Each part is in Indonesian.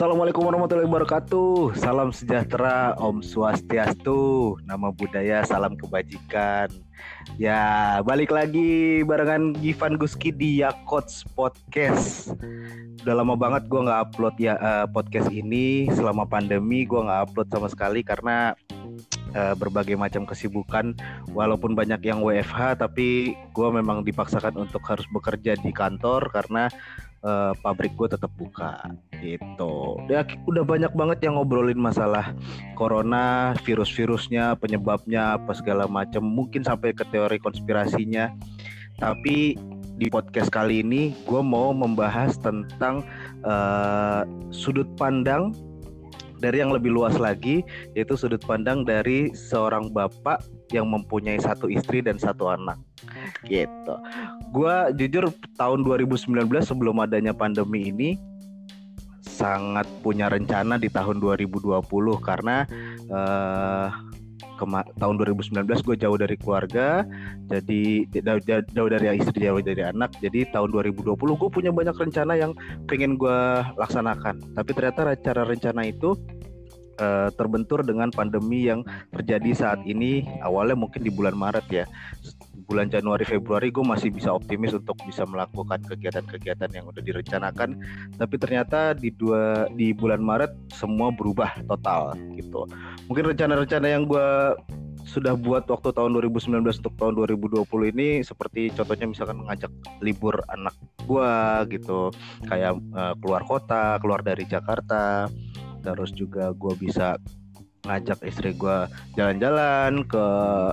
Assalamualaikum warahmatullahi wabarakatuh. Salam sejahtera, Om Swastiastu. Nama budaya, salam kebajikan. Ya, balik lagi barengan Givan Guski di Yakots Podcast. Udah lama banget gue nggak upload ya uh, podcast ini selama pandemi. Gue nggak upload sama sekali karena uh, berbagai macam kesibukan. Walaupun banyak yang WFH, tapi gue memang dipaksakan untuk harus bekerja di kantor karena uh, pabrik gue tetap buka gitu. Ya udah banyak banget yang ngobrolin masalah corona, virus-virusnya, penyebabnya apa segala macam, mungkin sampai ke teori konspirasinya. Tapi di podcast kali ini gue mau membahas tentang uh, sudut pandang dari yang lebih luas lagi yaitu sudut pandang dari seorang bapak yang mempunyai satu istri dan satu anak gitu. Gua jujur tahun 2019 sebelum adanya pandemi ini sangat punya rencana di tahun 2020 karena uh, tahun 2019 gue jauh dari keluarga jadi jauh, dari istri jauh dari anak jadi tahun 2020 gue punya banyak rencana yang pengen gue laksanakan. Tapi ternyata cara rencana itu uh, terbentur dengan pandemi yang terjadi saat ini awalnya mungkin di bulan Maret ya bulan Januari Februari gue masih bisa optimis untuk bisa melakukan kegiatan-kegiatan yang udah direncanakan. Tapi ternyata di dua di bulan Maret semua berubah total gitu. Mungkin rencana-rencana yang gue sudah buat waktu tahun 2019 untuk tahun 2020 ini seperti contohnya misalkan ngajak libur anak gua gitu. Kayak uh, keluar kota keluar dari Jakarta. Terus juga gue bisa ngajak istri gue jalan-jalan ke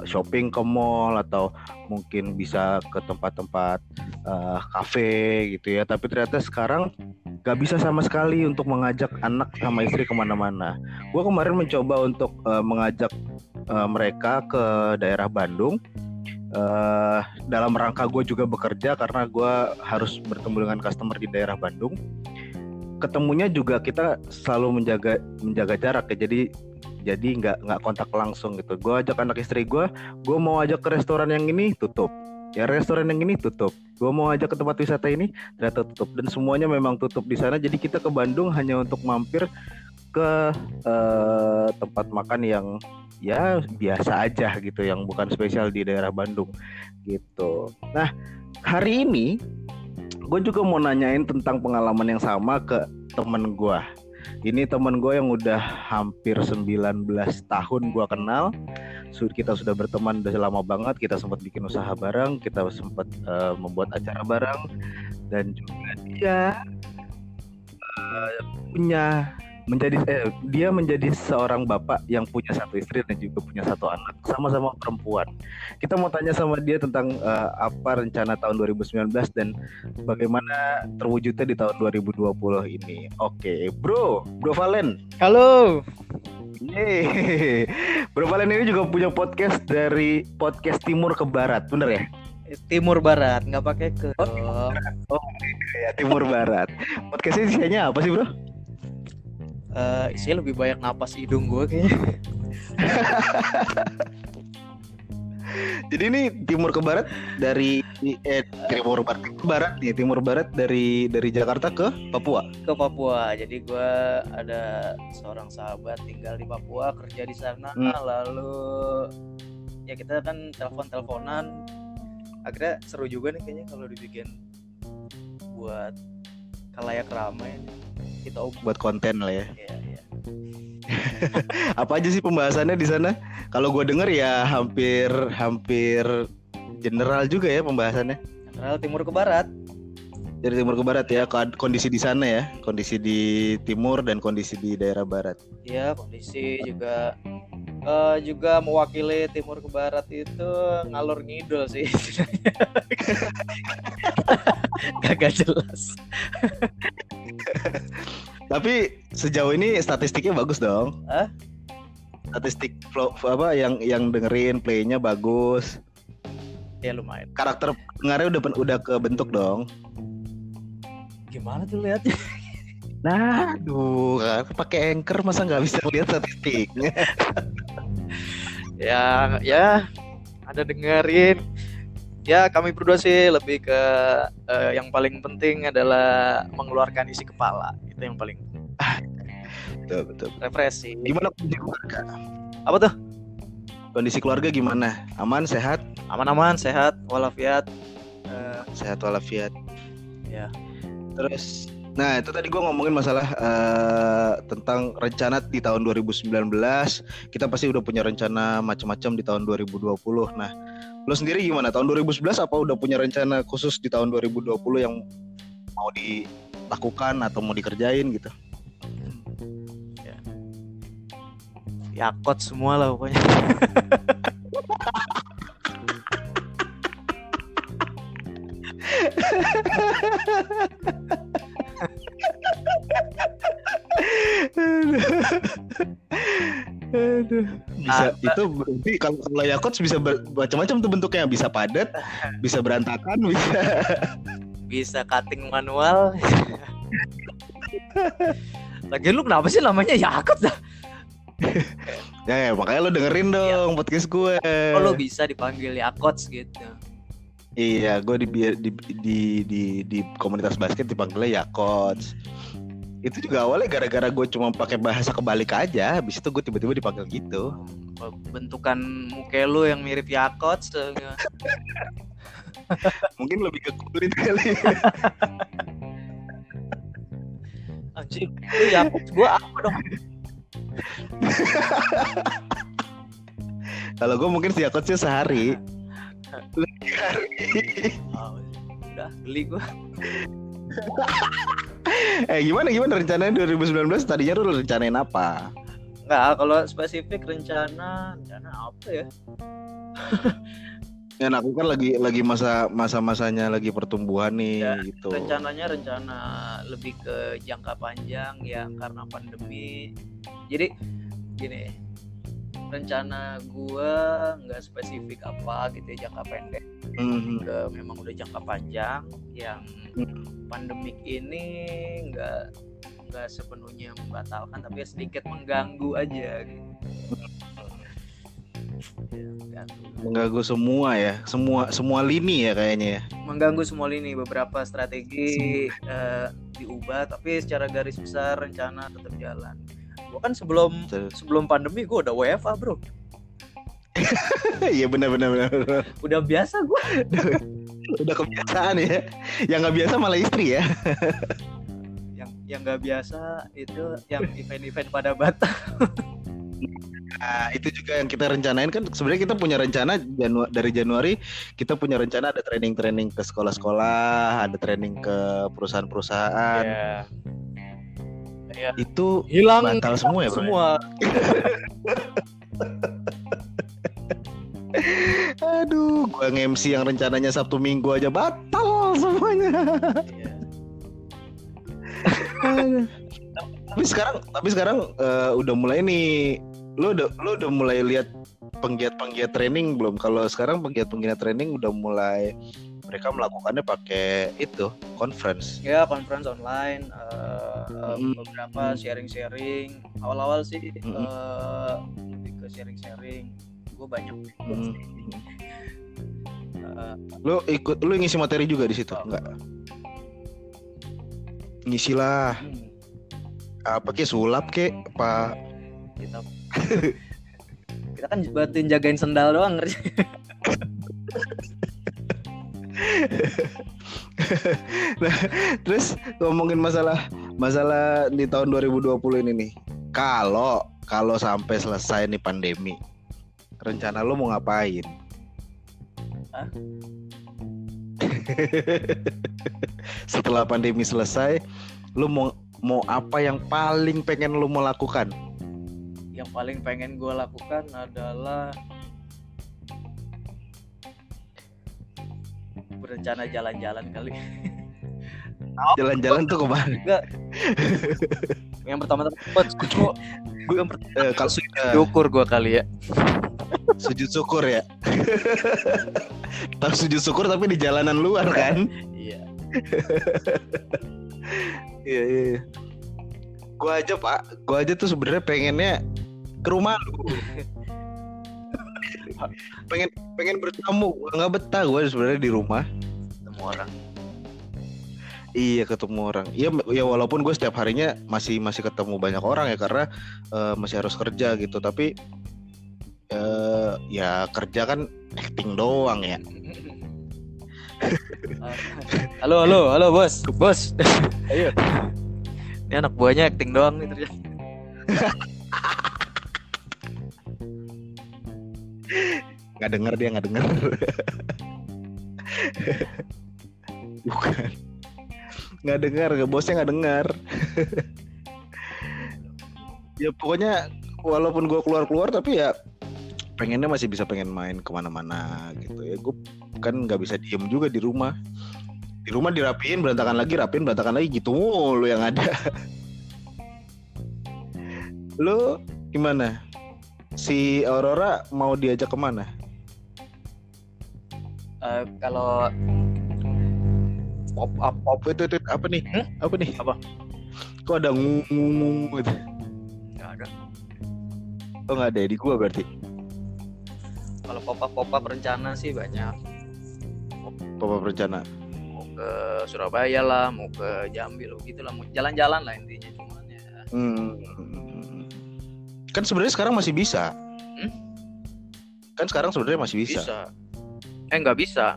shopping ke mall atau mungkin bisa ke tempat-tempat uh, cafe gitu ya. Tapi ternyata sekarang gak bisa sama sekali untuk mengajak anak sama istri ke mana-mana. Gue kemarin mencoba untuk uh, mengajak uh, mereka ke daerah Bandung. Uh, dalam rangka gue juga bekerja karena gue harus bertemu dengan customer di daerah Bandung. Ketemunya juga kita selalu menjaga menjaga jarak ya. Jadi jadi nggak nggak kontak langsung gitu. Gue ajak anak istri gue gue mau ajak ke restoran yang ini tutup. Ya restoran yang ini tutup. Gue mau ajak ke tempat wisata ini ternyata tutup. Dan semuanya memang tutup di sana. Jadi kita ke Bandung hanya untuk mampir ke uh, tempat makan yang ya biasa aja gitu yang bukan spesial di daerah Bandung gitu. Nah hari ini gue juga mau nanyain tentang pengalaman yang sama ke temen gue ini temen gue yang udah hampir 19 tahun gue kenal. Kita sudah berteman udah lama banget kita sempat bikin usaha bareng kita sempat uh, membuat acara bareng. Dan juga dia uh, punya menjadi eh, dia menjadi seorang bapak yang punya satu istri dan juga punya satu anak sama-sama perempuan. Kita mau tanya sama dia tentang uh, apa rencana tahun 2019 dan bagaimana terwujudnya di tahun 2020 ini. Oke, Bro, Bro Valen. Halo. Yeay. Bro Valen ini juga punya podcast dari podcast Timur ke Barat, bener ya? Timur Barat, nggak pakai ke. Oh, oh ya Timur Barat. Podcastnya isinya apa sih, Bro? Uh, isinya lebih banyak napas hidung gue kayaknya. Jadi ini timur ke barat dari eh timur barat ke barat nih timur barat dari dari Jakarta ke Papua. Ke Papua. Jadi gue ada seorang sahabat tinggal di Papua kerja di sana. Hmm. lalu ya kita kan telepon teleponan akhirnya seru juga nih kayaknya kalau dibikin buat kalayak ramai kita buat konten lah ya. Iya, iya. Apa aja sih pembahasannya di sana? Kalau gue denger ya hampir hampir general juga ya pembahasannya. General timur ke barat. Dari timur ke barat ya, kondisi di sana ya, kondisi di timur dan kondisi di daerah barat. Iya, kondisi juga uh, juga mewakili timur ke barat itu ngalur ngidul sih. Gak jelas. Tapi sejauh ini statistiknya bagus dong. Hah? Statistik flow apa yang yang dengerin playnya bagus. Ya lumayan. Karakter pengaruh udah udah kebentuk dong. Gimana tuh lihatnya? Nah, aduh, kan pakai anchor masa nggak bisa lihat statistiknya. ya, ya, ada dengerin ya kami berdua sih lebih ke uh, yang paling penting adalah mengeluarkan isi kepala. Itu yang paling betul betul. Refreshing. Gimana kondisi keluarga? Apa tuh? Kondisi keluarga gimana? Aman sehat? Aman-aman sehat walafiat. Uh, sehat walafiat. Ya. Terus Nah itu tadi gue ngomongin masalah uh, tentang rencana di tahun 2019 Kita pasti udah punya rencana macam-macam di tahun 2020 Nah lo sendiri gimana? Tahun 2011 apa udah punya rencana khusus di tahun 2020 yang mau dilakukan atau mau dikerjain gitu? Ya, ya kot semua lah pokoknya Aduh. Bisa ah, itu berarti kalau kalau Yakut bisa macam-macam tuh bentuknya, bisa padat, bisa berantakan, bisa bisa cutting manual. Lagi lu kenapa sih namanya Yakut dah? ya, ya, makanya lo dengerin iya. dong ya. podcast gue. Oh, lo bisa dipanggil Yakots gitu. Iya, gue di, di di di di komunitas basket dipanggilnya Yakots itu juga awalnya gara-gara gue cuma pakai bahasa kebalik aja habis itu gue tiba-tiba dipanggil gitu. Bentukan muka lu yang mirip Yakot mungkin lebih ke kulit kali. Anjing lu Yakot gue apa dong? Kalau gue mungkin si Yakot sih sehari. Oh, udah beli gue eh gimana gimana rencananya 2019 tadinya lu rencanain apa? Enggak, kalau spesifik rencana rencana apa ya? ya aku kan lagi lagi masa masa masanya lagi pertumbuhan nih ya, gitu. Rencananya rencana lebih ke jangka panjang ya karena pandemi. Jadi gini, rencana gua nggak spesifik apa gitu ya jangka pendek. Mm -hmm. ke memang udah jangka panjang yang pandemik ini nggak nggak sepenuhnya membatalkan tapi sedikit mengganggu aja gitu. Ya, mengganggu semua ya semua semua lini ya kayaknya ya mengganggu semua lini beberapa strategi uh, diubah tapi secara garis besar rencana tetap jalan gua kan sebelum sebelum pandemi gua udah WFA bro. Iya benar benar benar udah biasa gua. Udah kebiasaan ya. Yang nggak biasa malah istri ya. Yang yang nggak biasa itu yang event-event pada Batam Nah, itu juga yang kita rencanain kan sebenarnya kita punya rencana Janu dari Januari kita punya rencana ada training-training ke sekolah-sekolah, ada training ke perusahaan-perusahaan. Yeah. Yeah. Itu hilang batal semua ya, ya? Semua. Aduh, gua nge-MC yang rencananya Sabtu Minggu aja batal semuanya. tapi sekarang tapi sekarang uh, udah mulai nih lu udah lu udah mulai lihat penggiat-penggiat training belum? Kalau sekarang penggiat-penggiat training udah mulai mereka melakukannya pakai itu conference. Ya conference online, uh, mm. beberapa sharing-sharing. Awal-awal sih mm. uh, lebih ke sharing-sharing gue banyak hmm. uh, lu ikut lu ngisi materi juga di situ oh. enggak ngisi lah hmm. apa ke sulap ke apa kita kita kan buatin jagain sendal doang nah, terus ngomongin masalah masalah di tahun 2020 ini nih. Kalau kalau sampai selesai nih pandemi, rencana lo mau ngapain? Setelah pandemi selesai, lo mau mau apa yang paling pengen lo mau lakukan? Yang paling pengen gue lakukan adalah berencana jalan-jalan kali. Jalan-jalan tuh ke mana? Enggak. yang pertama-tama gue gue eh, kalau syukur gue kali ya. sujud syukur ya. Tahu sujud syukur tapi di jalanan luar kan? Iya iya iya. Gua aja pak. Gua aja tuh sebenarnya pengennya ke rumah lu pengen pengen bertamu nggak betah gue sebenarnya di rumah Ketemu orang. iya ketemu orang iya ya walaupun gue setiap harinya masih masih ketemu banyak orang ya karena eh, masih harus kerja gitu tapi eh ya kerja kan acting doang ya halo, halo, halo bos, bos. Ayo. Ini anak buahnya acting doang nih ternyata. nggak denger dia nggak denger. Bukan. Nggak dengar bosnya nggak dengar ya pokoknya walaupun gue keluar keluar tapi ya pengennya masih bisa pengen main ke mana-mana gitu ya. Gue kan nggak bisa diem juga di rumah. Di rumah dirapiin berantakan lagi rapiin berantakan lagi gitu mulu yang ada. Lu gimana? Si Aurora mau diajak ke mana Eh, kalau pop up pop itu, itu apa nih Hmm? apa nih Apa? kok ada ngung gitu nggak ada. oh nggak ada ya di gua berarti Kalau pop up pop up rencana sih banyak. pop up rencana Mau ke Surabaya lah, mau ke Jambi lo gitu lah, mau jalan-jalan lah intinya cuman ya. Hmm. kan sebenarnya sekarang masih bisa Hmm? kan sekarang sebenarnya masih bisa, Bisa. Eh nggak bisa.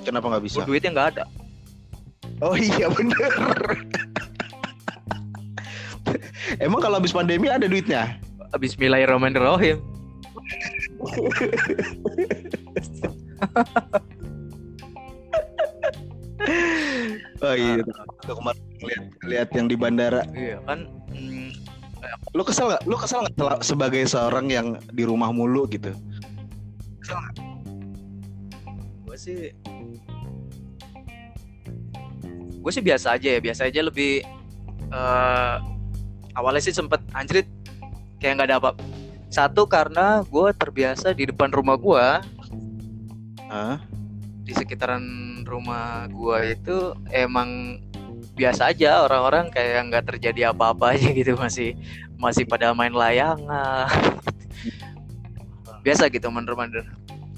kenapa nggak bisa Gua duitnya nggak ada. oh iya bener emang kalau habis pandemi ada duitnya Bismillahirrahmanirrahim. oh iya Tuh kemarin lihat lihat yang di bandara Iya kan. mm, lu kesel nggak lu kesel nggak sel- sebagai seorang yang di rumah mulu gitu gue sih. Gue sih biasa aja ya biasa aja lebih eh awalnya sih sempet anjrit kayak nggak ada apa satu karena gue terbiasa di depan rumah gue Hah? di sekitaran rumah gue itu emang biasa aja orang-orang kayak nggak terjadi apa-apa aja gitu masih masih pada main layangan. Biasa gitu mandir-mandir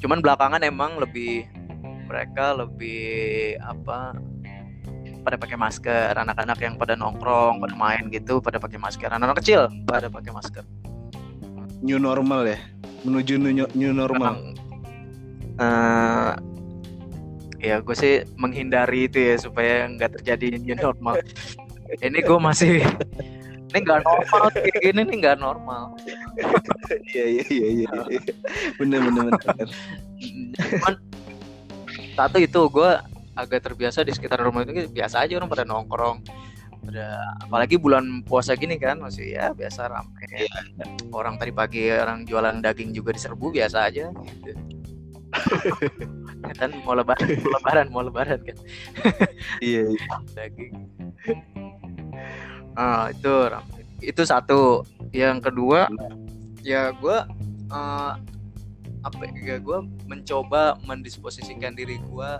cuman belakangan emang lebih mereka lebih apa pada pakai masker. Anak-anak yang pada nongkrong pada main gitu pada pakai masker. Anak-anak kecil pada pakai masker. New normal ya? Menuju new, new normal? Eh, ya gue sih menghindari itu ya supaya nggak terjadi new normal. Ini gue masih ini nggak normal kayak gini nih nggak normal. Iya iya iya iya. Bener bener bener. Cuman satu itu gue agak terbiasa di sekitar rumah itu biasa aja orang pada nongkrong. Pada apalagi bulan puasa gini kan masih ya biasa ramai orang tadi pagi orang jualan daging juga diserbu biasa aja. Gitu. Ya kan mau lebaran mau lebaran mau lebaran kan. Iya iya. daging. Ah itu ramai. itu satu. Yang kedua ya gue eh, apa ya gue mencoba mendisposisikan diri gue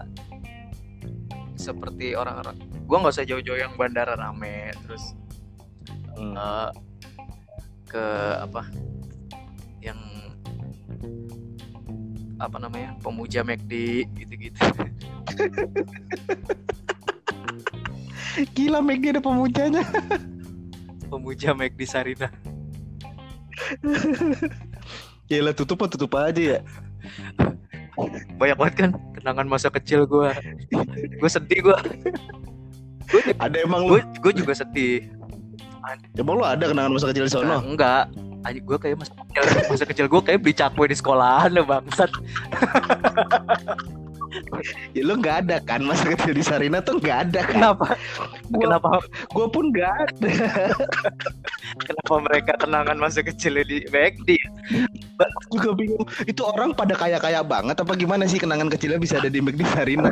seperti orang-orang gue nggak usah jauh-jauh yang bandara rame terus Hmm. eh, ke apa yang apa namanya pemuja McD gitu-gitu. Gila Meg ada pemujanya. Pemuja McD Sarina gila tutup mah tutup aja ya. Banyak banget kan kenangan masa kecil gue gue sedih gue ada emang lu? gue gue juga sedih. Emang lu ada kenangan masa kecil di sono enggak Aja gue kayak masa kecil masa kecil gue kayak beli cakwe di sekolahan ya bangsat ya lu nggak ada kan? Masa kecil di Sarina tuh nggak ada kan? Kenapa? Gua- kenapa? gue pun nggak ada. Kenapa mereka kenangan masa kecilnya di McD juga bingung itu orang pada kaya kaya banget apa gimana sih kenangan kecilnya bisa ada di di Sarina?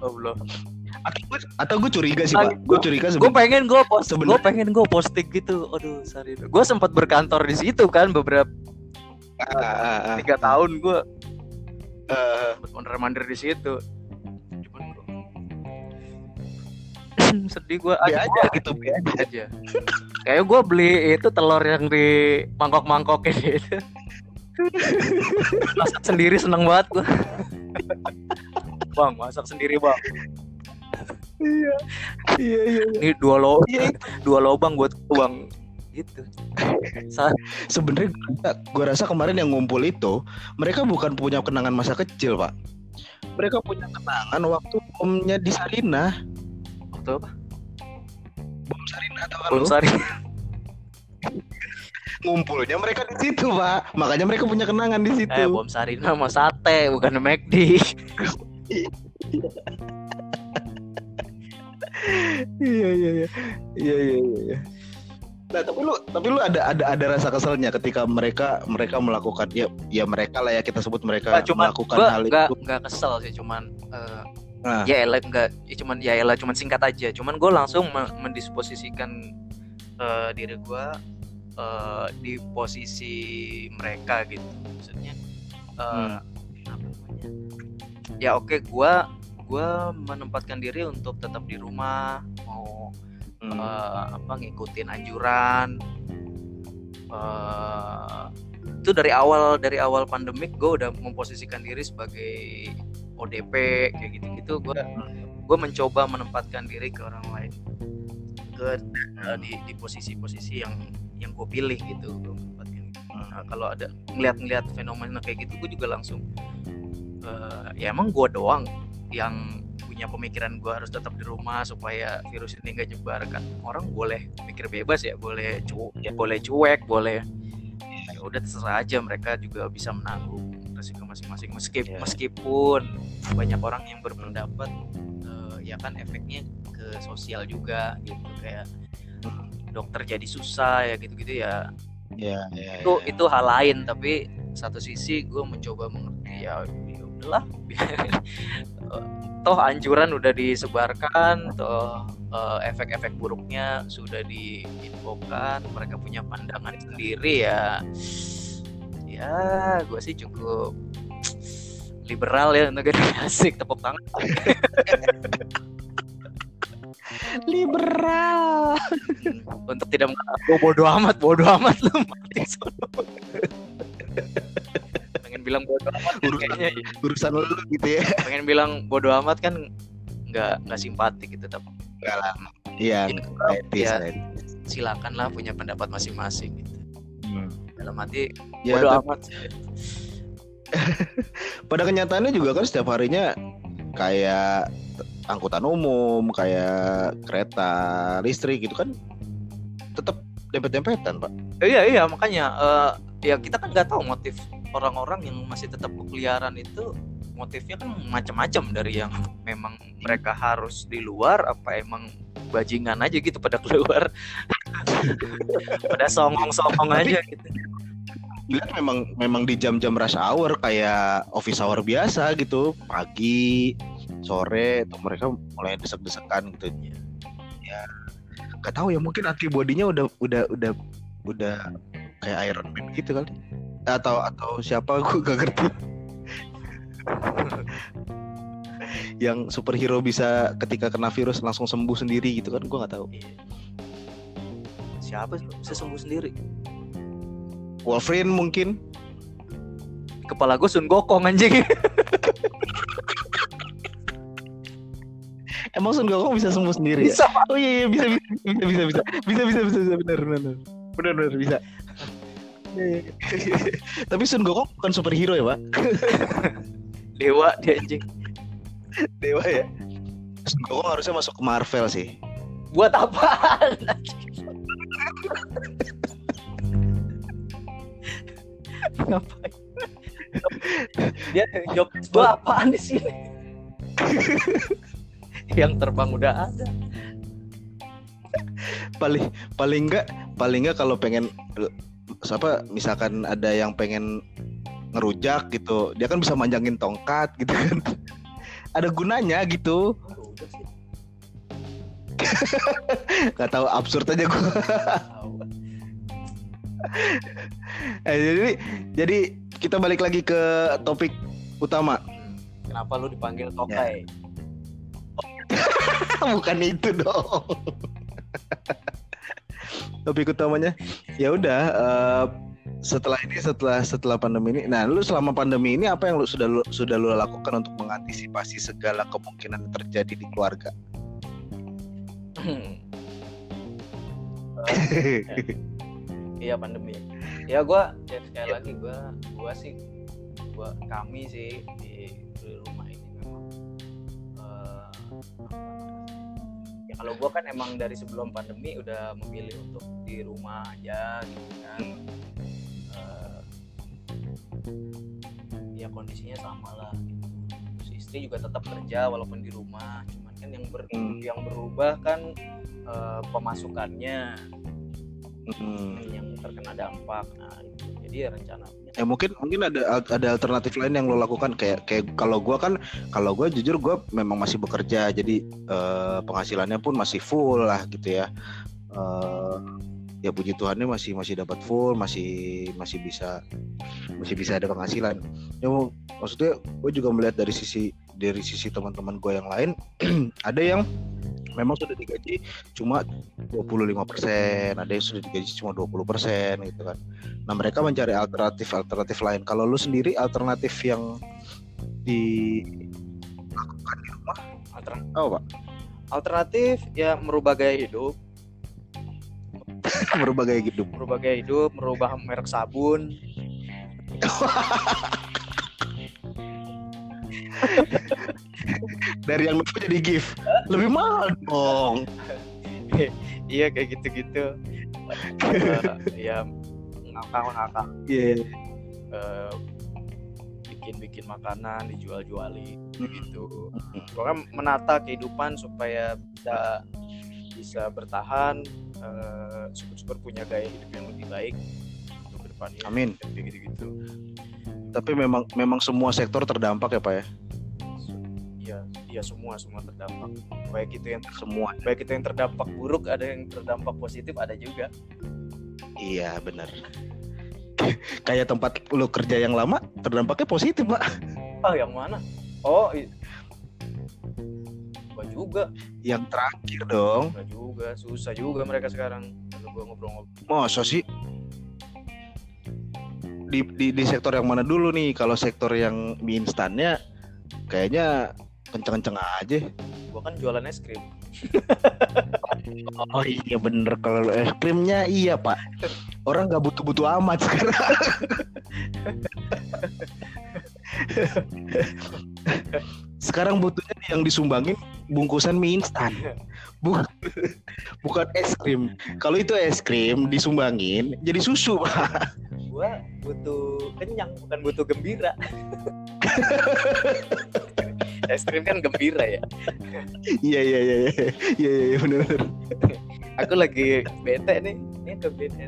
Allah. Atau gue atau gue curiga sih pak gue curiga gue pengen gue post gue pengen gue posting gitu. Aduh sorry gue sempat berkantor di situ kan beberapa tiga tahun gue mondar mandir di situ. Cuman gua- sedih gue Be aja. gitu be aja. aja. Kayak gue beli itu telur yang di mangkok-mangkoknya itu. masak sendiri seneng banget gue. bang, masak sendiri bang. iya. Iya iya Ini dua lo, Iya, dua lobang buat bang. Gitu. Sebenarnya gue rasa kemarin yang ngumpul itu mereka bukan punya kenangan masa kecil pak mereka punya kenangan waktu omnya di Sarinah Waktu apa? bom Sarinah atau Belum sari. ngumpulnya mereka di situ pak makanya mereka punya kenangan di situ Eh, bom Sarina sama sate, bukan McD. iya iya iya iya iya iya nah tapi lu tapi lu ada ada ada rasa keselnya ketika mereka mereka melakukan ya ya mereka lah ya kita sebut mereka Nggak, cuman melakukan gua hal nggak itu nggak kesel sih, cuman eh, Nah. ya elah nggak, ya cuman ya elah cuman singkat aja. Cuman gue langsung me- mendisposisikan eh, diri gue eh, di posisi mereka gitu. Maksudnya eh, Hmm. apa namanya? Ya oke, gua gua menempatkan diri untuk tetap di rumah, Hmm. eh, apa ngikutin anjuran. Eh itu dari awal dari awal pandemik gue udah memposisikan diri sebagai ODP kayak gitu-gitu. Gue gue mencoba menempatkan diri ke orang lain. Ke eh, di di posisi-posisi yang yang gue pilih gitu gue menempatkan diri. Nah, kalau ada ngeliat-ngeliat fenomena kayak gitu gue juga langsung eh, ya emang gue doang yang punya pemikiran gue harus tetap di rumah supaya virus ini gak nyebar kan orang boleh mikir bebas ya boleh cu ya boleh cuek boleh ya udah terserah aja mereka juga bisa menanggung resiko masing-masing meskipun Iya. meskipun banyak orang yang berpendapat eh, ya kan efeknya ke sosial juga gitu kayak dokter jadi susah ya gitu-gitu ya ya ya itu ya. itu hal lain tapi satu sisi gue mencoba mengerti ya udahlah. Eh, toh anjuran udah disebarkan toh eh, efek-efek buruknya sudah diinfokan mereka punya pandangan sendiri ya ya gue sih cukup liberal ya untuk asik tepuk tangan liberal untuk tidak "Oh, bodoh amat bodoh amat lu mati sono." Pengen bilang bodoh amat kan Urusan- kayaknya urusan lu gitu ya. Pengen bilang bodoh amat kan nggak nggak simpatik gitu tapi enggak lah iya Ya, nggak ya. nggak silakan lah punya pendapat masing-masing gitu. Hmm. dalam hati ya bodoh tapi amat pada kenyataannya juga kan setiap harinya kayak angkutan umum kayak kereta listrik gitu kan tetap dempet-dempetan pak. Iya iya makanya eh, ya kita kan nggak tahu motif orang-orang yang masih tetap berkeliaran itu motifnya kan macam-macam dari yang memang mereka harus di luar apa emang bajingan aja gitu pada keluar. Pada songong-songong aja gitu. Lihat memang memang di jam-jam rush hour kayak office hour biasa gitu. Pagi sore tuh mereka mulai desek-desekan gitu. Ya nggak tahu ya mungkin antibodinya udah udah udah udah kayak Iron Man gitu kali atau atau siapa? Gue gak ngerti. Yang superhero bisa ketika kena virus langsung sembuh sendiri gitu kan? Gue nggak tahu. Iya. siapa bisa sembuh sendiri? Wolverine mungkin. Kepala gue Sun Gokong anjing. Emang Sun Gokong bisa sembuh sendiri ya? bisa Oh iya, iya bisa bisa bisa bisa bisa bisa bisa bisa bisa. Benar benar. Benar benar bisa. Iya. Tapi Sun Gokong bukan superhero ya pak? dewa dia anjing Dewa ya. Sun Gokong harusnya masuk ke Marvel sih. buat apaan ngapain dia job gua apaan di sini yang terbang udah ada Paling paling enggak paling enggak kalau pengen apa misalkan ada yang pengen ngerujak gitu, dia kan bisa manjangin tongkat gitu kan. ada gunanya gitu. udah sih Gak tahu absurd aja gue. Eh, jadi jadi kita balik lagi ke topik utama. kenapa lu dipanggil tokai Bukan itu dong. Topik utamanya. Ya udah uh, setelah ini setelah setelah pandemi ini. Nah lu selama pandemi ini apa yang lu sudah lu, sudah lu lakukan untuk mengantisipasi segala kemungkinan yang terjadi di keluarga? Iya pandemi. Ya gue ya sekali ya. lagi gue gue sih gue kami sih di, di rumah ini memang uh, ya kalau gue kan emang dari sebelum pandemi udah memilih untuk di rumah aja gitu kan uh, ya kondisinya sama lah gitu. Terus istri juga tetap kerja walaupun di rumah cuman kan yang ber, hmm. yang berubah kan uh, pemasukannya hmm. yang terkena dampak nah itu jadi ya rencananya. Ya mungkin mungkin ada ada alternatif lain yang lo lakukan. Kayak kayak kalau gue kan kalau gue jujur gue memang masih bekerja. Jadi uh, penghasilannya pun masih full lah gitu ya. Uh, ya puji Tuhannya masih masih dapat full masih masih bisa masih bisa ada penghasilan. Ya maksudnya gue juga melihat dari sisi dari sisi teman-teman gue yang lain ada yang memang sudah digaji cuma 25 persen, ada yang sudah digaji cuma 20 persen gitu kan. Nah mereka mencari alternatif alternatif lain. Kalau lu sendiri alternatif yang dilakukan di rumah? Alternatif. Oh pak. Alternatif ya merubah gaya hidup. merubah gaya hidup. Merubah gaya hidup, merubah merek sabun. dari yang lupa jadi gift. Lebih mahal dong. Iya kayak gitu-gitu. Uh, ya ngakak-ngakak. Yeah. Iya. uh, bikin-bikin makanan dijual-jualin hmm. gitu. Pokoknya menata kehidupan supaya bisa bisa bertahan uh, super-super punya gaya hidup yang lebih baik untuk ke depannya amin. Gitu-gitu. Tapi memang memang semua sektor terdampak ya pak ya ya semua semua terdampak. Baik itu yang semua. baik itu yang terdampak buruk ada yang terdampak positif ada juga. Iya benar. Kayak tempat lu kerja yang lama terdampaknya positif pak. Oh yang mana? Oh gua juga. Yang terakhir dong. Gua juga susah juga mereka sekarang. Kalau gua ngobrol-ngobrol. Masa sih? Di, di di sektor yang mana dulu nih? Kalau sektor yang mie instannya kayaknya kenceng-kenceng aja. Gua kan jualan es krim. Oh iya bener kalau es krimnya iya pak. Orang nggak butuh-butuh amat sekarang. Sekarang butuhnya yang disumbangin bungkusan mie instan. Bukan bukan es krim. Kalau itu es krim disumbangin jadi susu pak. Gua butuh kenyang bukan butuh gembira es krim kan gembira ya. Iya iya iya iya. Iya iya benar aku lagi bete nih. Ini ke bete.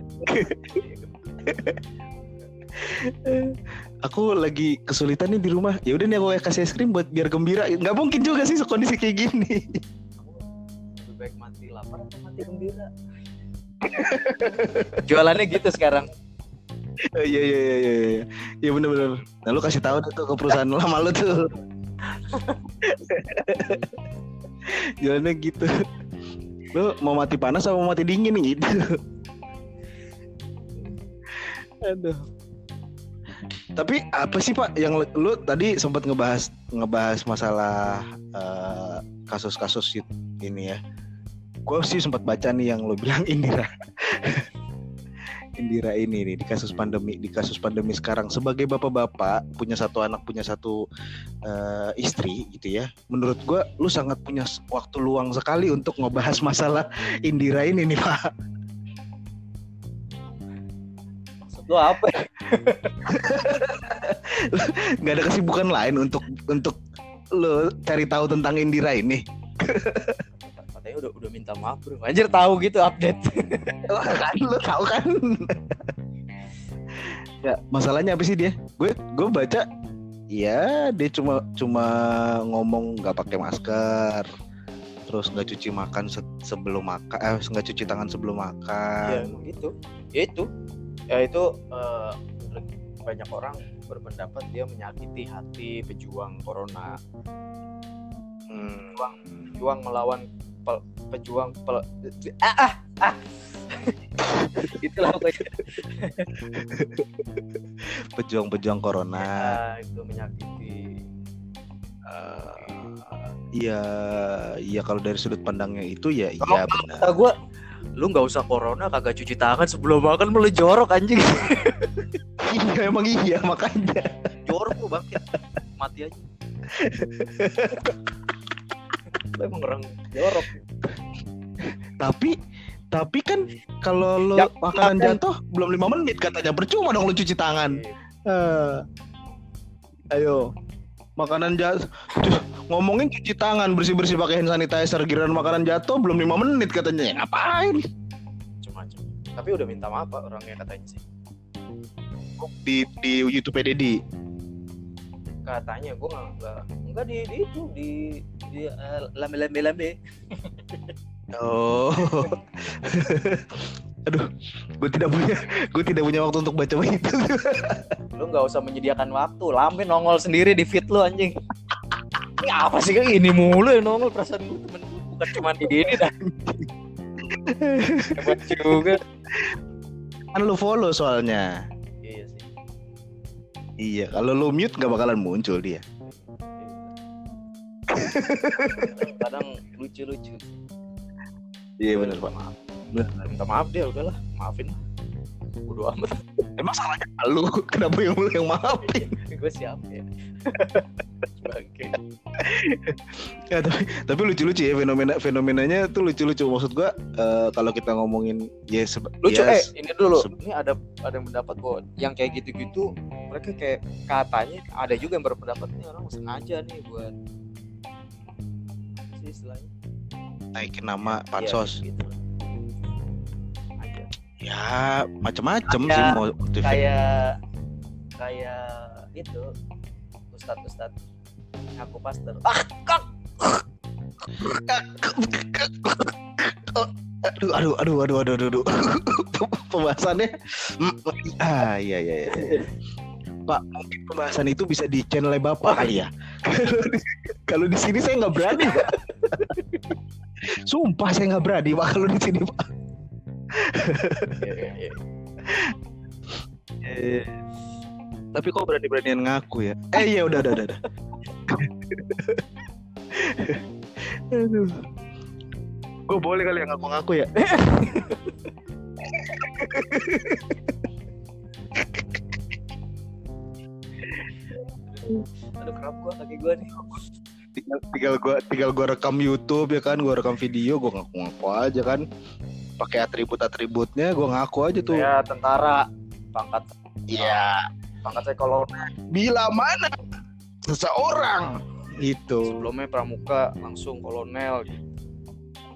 Aku lagi kesulitan nih di rumah. Ya udah nih aku kasih es krim buat biar gembira. Nggak mungkin juga sih kondisi kayak gini. Lebih baik mati lapar atau mati gembira? Jualannya gitu sekarang. Iya iya iya iya iya. Iya benar benar. Nah lu kasih tahu tuh ke perusahaan lama lu tuh. Jalannya gitu. Lu mau mati panas atau mau mati dingin gitu. Aduh. Tapi apa sih Pak yang lu tadi sempat ngebahas ngebahas masalah kasus kasus-kasus ini ya. Gue sih sempat baca nih yang lu bilang Indira. Indira ini nih di kasus pandemi di kasus pandemi sekarang. Sebagai bapak-bapak punya satu anak punya satu uh, istri gitu ya. Menurut gue lu sangat punya waktu luang sekali untuk ngebahas masalah Indira ini nih pak. Lu apa? Nggak ada kesibukan lain untuk untuk lo cari tahu tentang Indira ini udah udah minta maaf bro. Anjir tahu gitu update. Kan lu tahu kan? Ya masalahnya apa sih dia? Gue gue baca ya dia cuma cuma ngomong nggak pakai masker terus nggak cuci makan se sebelum makan eh nggak cuci tangan sebelum makan. Ya gitu. Ya itu. Ya itu uh, banyak orang berpendapat dia menyakiti hati pejuang corona. Hmm. pejuang, pejuang melawan pel, pejuang pel, ah ah, ah. itulah pokoknya pejuang-pejuang corona nah, itu menyakiti Eh, Iya, iya kalau dari sudut pandangnya itu ya Kalau iya benar. kata gue lu nggak usah corona kagak cuci tangan sebelum makan malah jorok anjing Iya emang iya makanya. jorok lu bangkit mati aja lu emang orang jorok. Tapi tapi kan kalau lo Ya, makanan makan. jatuh belum lima menit katanya. Percuma dong lo cuci tangan. Eh, ayo. Makanan jatuh ngomongin cuci tangan bersih bersih pakai hand sanitizer. Giliran makanan jatuh belum lima menit katanya. Ya, ngapain? Macam-macam. Tapi udah minta maaf pak orangnya katanya sih. Di di YouTube Dedi katanya gue nggak nggak nggak di, di itu di di eh, lambe lambe lambe. Oh. Aduh gue tidak punya gue tidak punya waktu untuk baca itu lu nggak usah menyediakan waktu lambe nongol sendiri di feed lu anjing. Ini apa sih kayak ini mulu yang nongol perasaan gue temen gue bukan cuma di ini dah. Hebat juga. Kan lu follow soalnya iya kalau lu mute nggak bakalan muncul dia. Kadang lucu lucu iya benar pak. Maaf. Minta maaf dia udahlah. Maafin lah. Bodo amat emang salahnya lu? Kenapa yang lu yang maafin? Gue siapa ya Bangke. ya tapi tapi lucu lucu ya fenomena fenomenanya tuh lucu lucu maksud gua eh, kalau kita ngomongin ya seba- lucu ya, eh ini dulu. ini ada ada yang mendapat bahwa yang kayak gitu-gitu mereka kayak katanya ada juga yang berpendapat ini orang sengaja nih buat istilahnya? Naikin nama Ya, pansos gitu. Ya macem-macem Kayak- sih mau motifnya. kayak kayak itu ustadz ustadz ngaku pastor ah kak! Aduh aduh aduh aduh aduh aduh, aduh. pembahasannya? Mm, ah iya iya iya Pak mungkin pembahasan itu bisa di channel bapak kali ya? Kalau di- kalau di sini saya nggak berani pak. Sumpah saya nggak berani pak kalau di sini pak Iya, iya, iya. Eh, tapi kok berani beranian ngaku ya? Eh iya udah udah udah, udah. aduh. Gue boleh kali ya ngaku-ngaku ya? Aduh kerap gua kaki gua nih. Tinggal tinggal gua tinggal gua rekam YouTube ya kan gua rekam video gua ngaku-ngaku aja kan pakai atribut-atributnya gua ngaku aja tuh. Saya tentara. Pangkat. Iya. Pangkat saya kalau bila mana? Seseorang. Itu sebelumnya pramuka langsung kolonel. Gitu.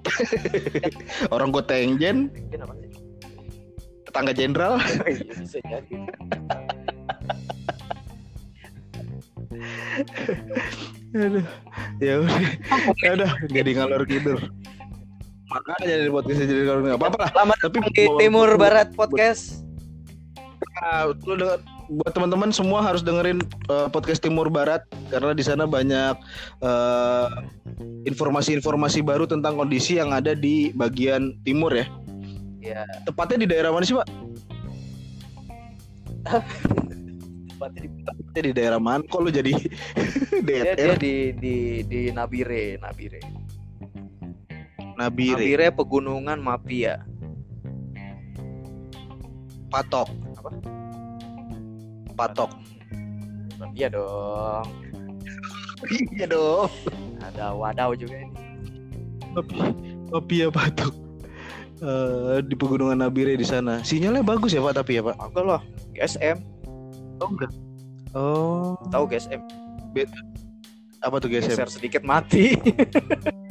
orang gua tengjen tetangga jenderal. Iya. Aduh, ya udah, ya udah jadi ngalor tidur. Makanya dari podcast jadi nggak apa-apa lah. Selamat Tapi di Timur Barat Podcast. Nah, lu denger, buat teman-teman semua harus dengerin eh, podcast Timur Barat karena di sana banyak eh, informasi-informasi baru tentang kondisi yang ada di bagian timur ya. Ya, Tepatnya di daerah mana sih, Pak? tempatnya di Tepatnya di daerah mana? Kok lu jadi dia, dia DRR di di di Nabire, Nabire. Nabire, Nabire pegunungan Mapia. Patok. Apa? Patok. Iya dong. Iya dong. Ada wadaw juga ini. Mapia Patok. Eh, di pegunungan Nabire di sana. Sinyalnya bagus ya Pak tapi ya Pak. Agak lah, GSM. Oh enggak. Oh, Tahu GSM? apa tuh guys? Geser sedikit mati.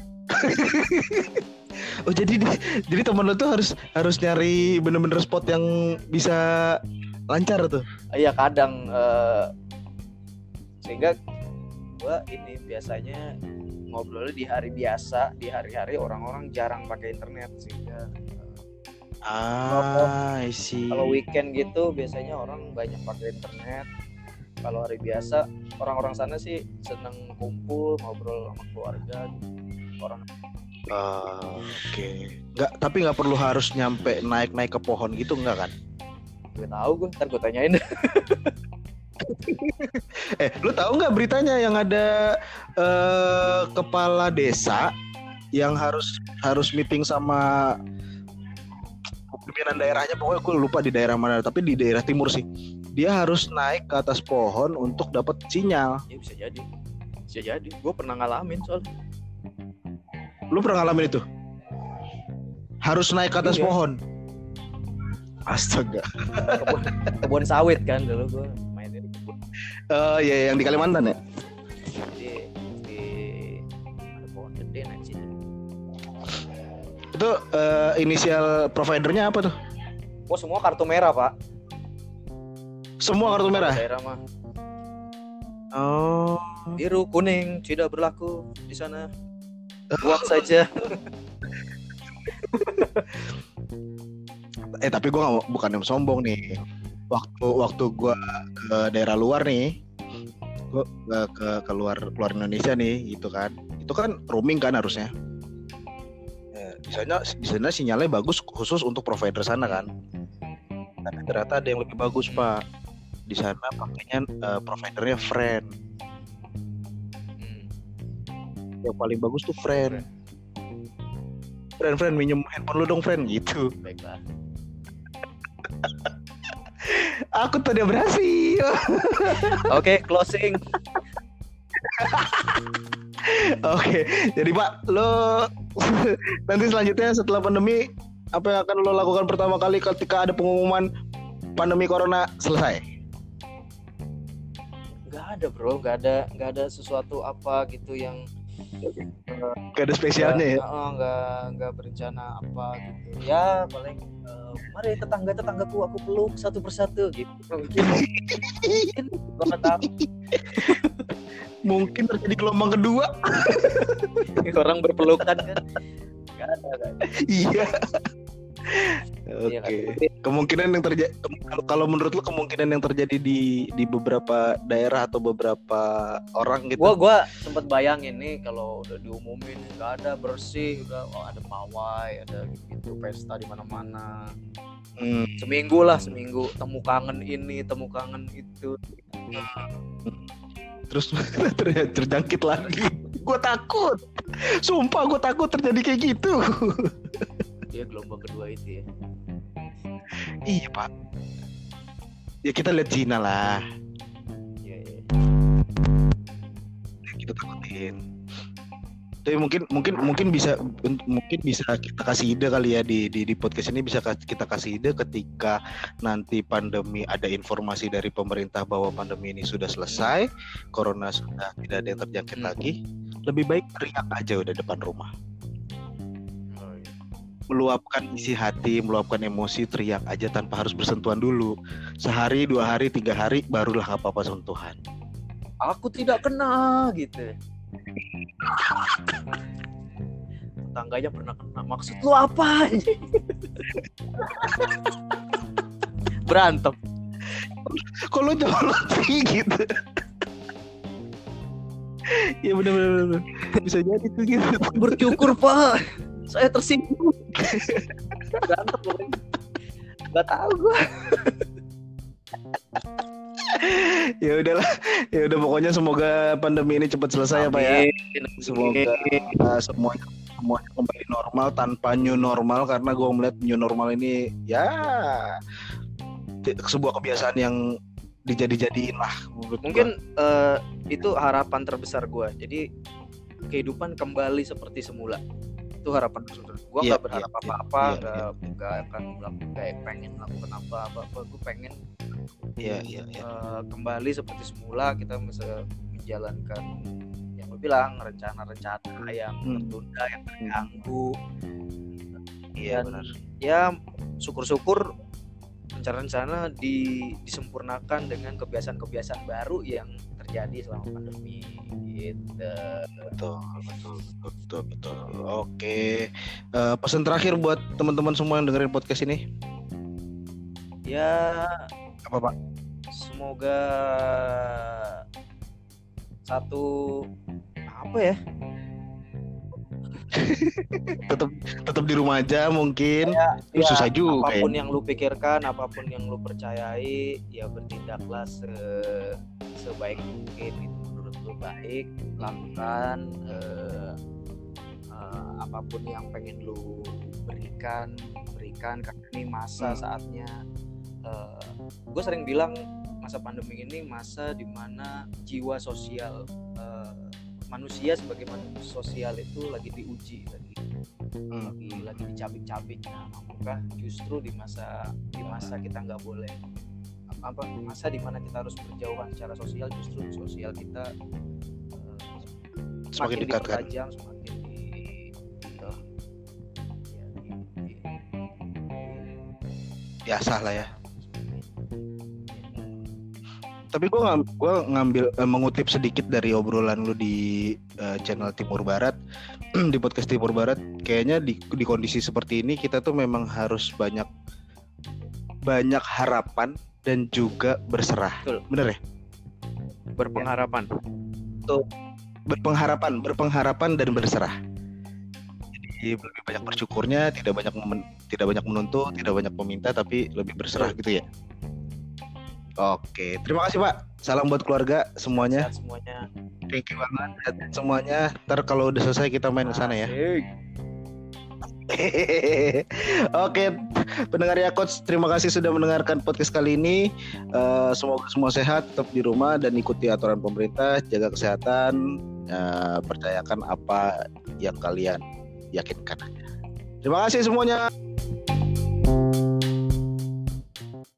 Oh jadi di- jadi teman lo tuh harus harus nyari bener-bener spot yang bisa lancar tuh. Iya kadang eh, sehingga gua ini biasanya ngobrolnya di hari biasa, di hari-hari orang-orang jarang pakai internet sehingga Ah, I see. kalau weekend gitu biasanya orang banyak pakai internet. Kalau hari biasa orang-orang sana sih seneng kumpul ngobrol sama keluarga. gitu. Orang Ah, Oke. Nggak, tapi nggak perlu harus nyampe naik-naik ke pohon gitu nggak kan? Gue tahu gue, ntar gue tanyain. Eh, lu tahu nggak beritanya yang ada eh, kepala desa yang harus harus meeting sama pimpinan daerahnya pokoknya gue lupa di daerah mana tapi di daerah timur sih dia harus naik ke atas pohon untuk dapat sinyal ya bisa jadi. Bisa jadi. Gue pernah ngalamin soalnya. Lu pernah ngalamin itu harus naik ke atas Iya. pohon astaga Kebun, kebun sawit kan dulu gue main di kebun. Eh ya yang di Kalimantan ya Jadi di ada pohon gede naik situ. itu eh, inisial providernya apa tuh Oh semua kartu merah pak. semua kartu merah Daerah mah oh biru kuning tidak berlaku di sana. Buang saja. eh tapi gue gak, bukan yang sombong nih. Waktu waktu gue ke daerah luar nih gue ke, ke keluar keluar Indonesia nih gitu kan. Itu kan roaming kan harusnya. Ya, di sana di sana sinyalnya bagus khusus untuk provider sana kan. Tapi ternyata ada yang lebih bagus pak. Di sana pakainya eh, providernya friend yang paling bagus tuh friend. friend. Friend minjem handphone lu dong friend. Gitu. Baiklah. aku tidak berhasil. Oke closing. Oke, jadi Pak, lo nanti selanjutnya setelah pandemi apa yang akan lo lakukan pertama kali ketika ada pengumuman pandemi corona? Selesai? Gak ada bro, gak ada gak ada sesuatu apa gitu yang Gak ada spesialnya ya? Oh, nggak nggak berencana apa gitu ya paling eh, mari tetangga tetanggaku aku peluk satu persatu gitu mungkin mungkin tahu Mungkin terjadi gelombang kedua. orang berpelukan kan nggak ada kan Iya. Iya? Oke. Kemungkinan yang terjadi kalau menurut lo kemungkinan yang terjadi di di beberapa daerah atau beberapa orang gitu. gua gua sempet bayangin nih kalau udah diumumin nggak ada bersih udah oh, ada pawai ada gitu pesta di mana-mana Hmm. seminggu lah seminggu temu kangen ini temu kangen itu terus ter- terjangkit lagi. Gue takut. Sumpah gue takut terjadi kayak gitu. dia gelombang kedua itu ya Iya pak. Ya kita lihat Cina lah. Iya, iya. Yang kita takutin. Tapi mungkin mungkin mungkin bisa mungkin bisa kita kasih ide kali ya di di, di podcast ini bisa kita kasih ide ketika nanti pandemi ada informasi dari pemerintah bahwa pandemi ini sudah selesai, corona sudah tidak ada yang terjangkit Hmm. lagi, lebih baik teriak aja udah depan rumah. Meluapkan isi hati, meluapkan emosi, teriak aja tanpa harus bersentuhan dulu. Sehari, dua hari, tiga hari, barulah nggak apa-apa sentuhan. aku tidak kena gitu tetangganya pernah kena maksud lu apa berantem Kalau nyolot sih gitu. Iya benar-benar bisa jadi tuh gitu. bersyukur pak saya tersinggung. Berantem pokoknya. Nggak tahu gua. Ya udahlah, ya udah pokoknya semoga pandemi ini cepat selesai ya pak ya. Semoga uh, semuanya semuanya kembali normal tanpa new normal karena gue melihat new normal ini ya sebuah kebiasaan yang dijadi-jadiin lah gua. mungkin eh, itu harapan terbesar gua. Jadi kehidupan kembali seperti semula itu harapan terbesar gua Iya, nggak berharap iya, apa-apa iya, nggak nggak akan melakukan kayak pengen melakukan apa apa apa gue pengen Iya iya iya. eh, kembali seperti semula kita bisa menjalankan yang lo bilang rencana-rencana yang Hmm. tertunda yang terganggu. Iya Dan- benar. ya syukur-syukur rencana-rencana di, disempurnakan dengan kebiasaan-kebiasaan baru yang terjadi selama pandemi gitu. Betul, betul, betul, betul, betul. Oke, Eh, pesan terakhir buat teman-teman semua yang dengerin podcast ini Ya apa pak? semoga satu apa ya tetap tetap di rumah aja mungkin ya, Lu ya, susah juga apa pun ya. yang lu pikirkan apa pun yang lu percayai ya bertindaklah se sebaik mungkin itu menurut lu baik lakukan eh, eh, apa pun yang pengen lu berikan berikan karena ini masa Hmm. saatnya gue sering bilang masa pandemi ini masa di mana jiwa sosial eh, manusia sebagai manusia sosial itu lagi diuji lagi Hmm. lagi lagi dicabik-cabik nah justru di masa di masa kita nggak boleh apa masa di mana kita harus berjauhan secara sosial justru sosial kita eh, semakin dekat kan dipertajam, semakin di gitu. Ya, di- di- biasa lah ya tapi gue ngam, gua ngambil eh, mengutip sedikit dari obrolan lu di eh, channel Timur Barat di podcast Timur Barat kayaknya di di kondisi seperti ini kita tuh memang harus banyak banyak harapan dan juga berserah. Betul. bener ya? Berpengharapan. Berpengharapan berpengharapan dan berserah. Jadi lebih banyak bersyukurnya tidak banyak memen- tidak banyak menuntut tidak banyak meminta tapi lebih berserah gitu ya oke terima kasih pak. Salam buat keluarga semuanya. Sehat semuanya. Thank you banget. Semuanya. Ntar kalau udah selesai kita main ke sana ya. Oke, pendengar ya coach, terima kasih sudah mendengarkan podcast kali ini. Eh, semoga semua sehat, tetap di rumah dan ikuti aturan pemerintah, jaga kesehatan, eh, percayakan apa yang kalian yakinkan. Terima kasih semuanya.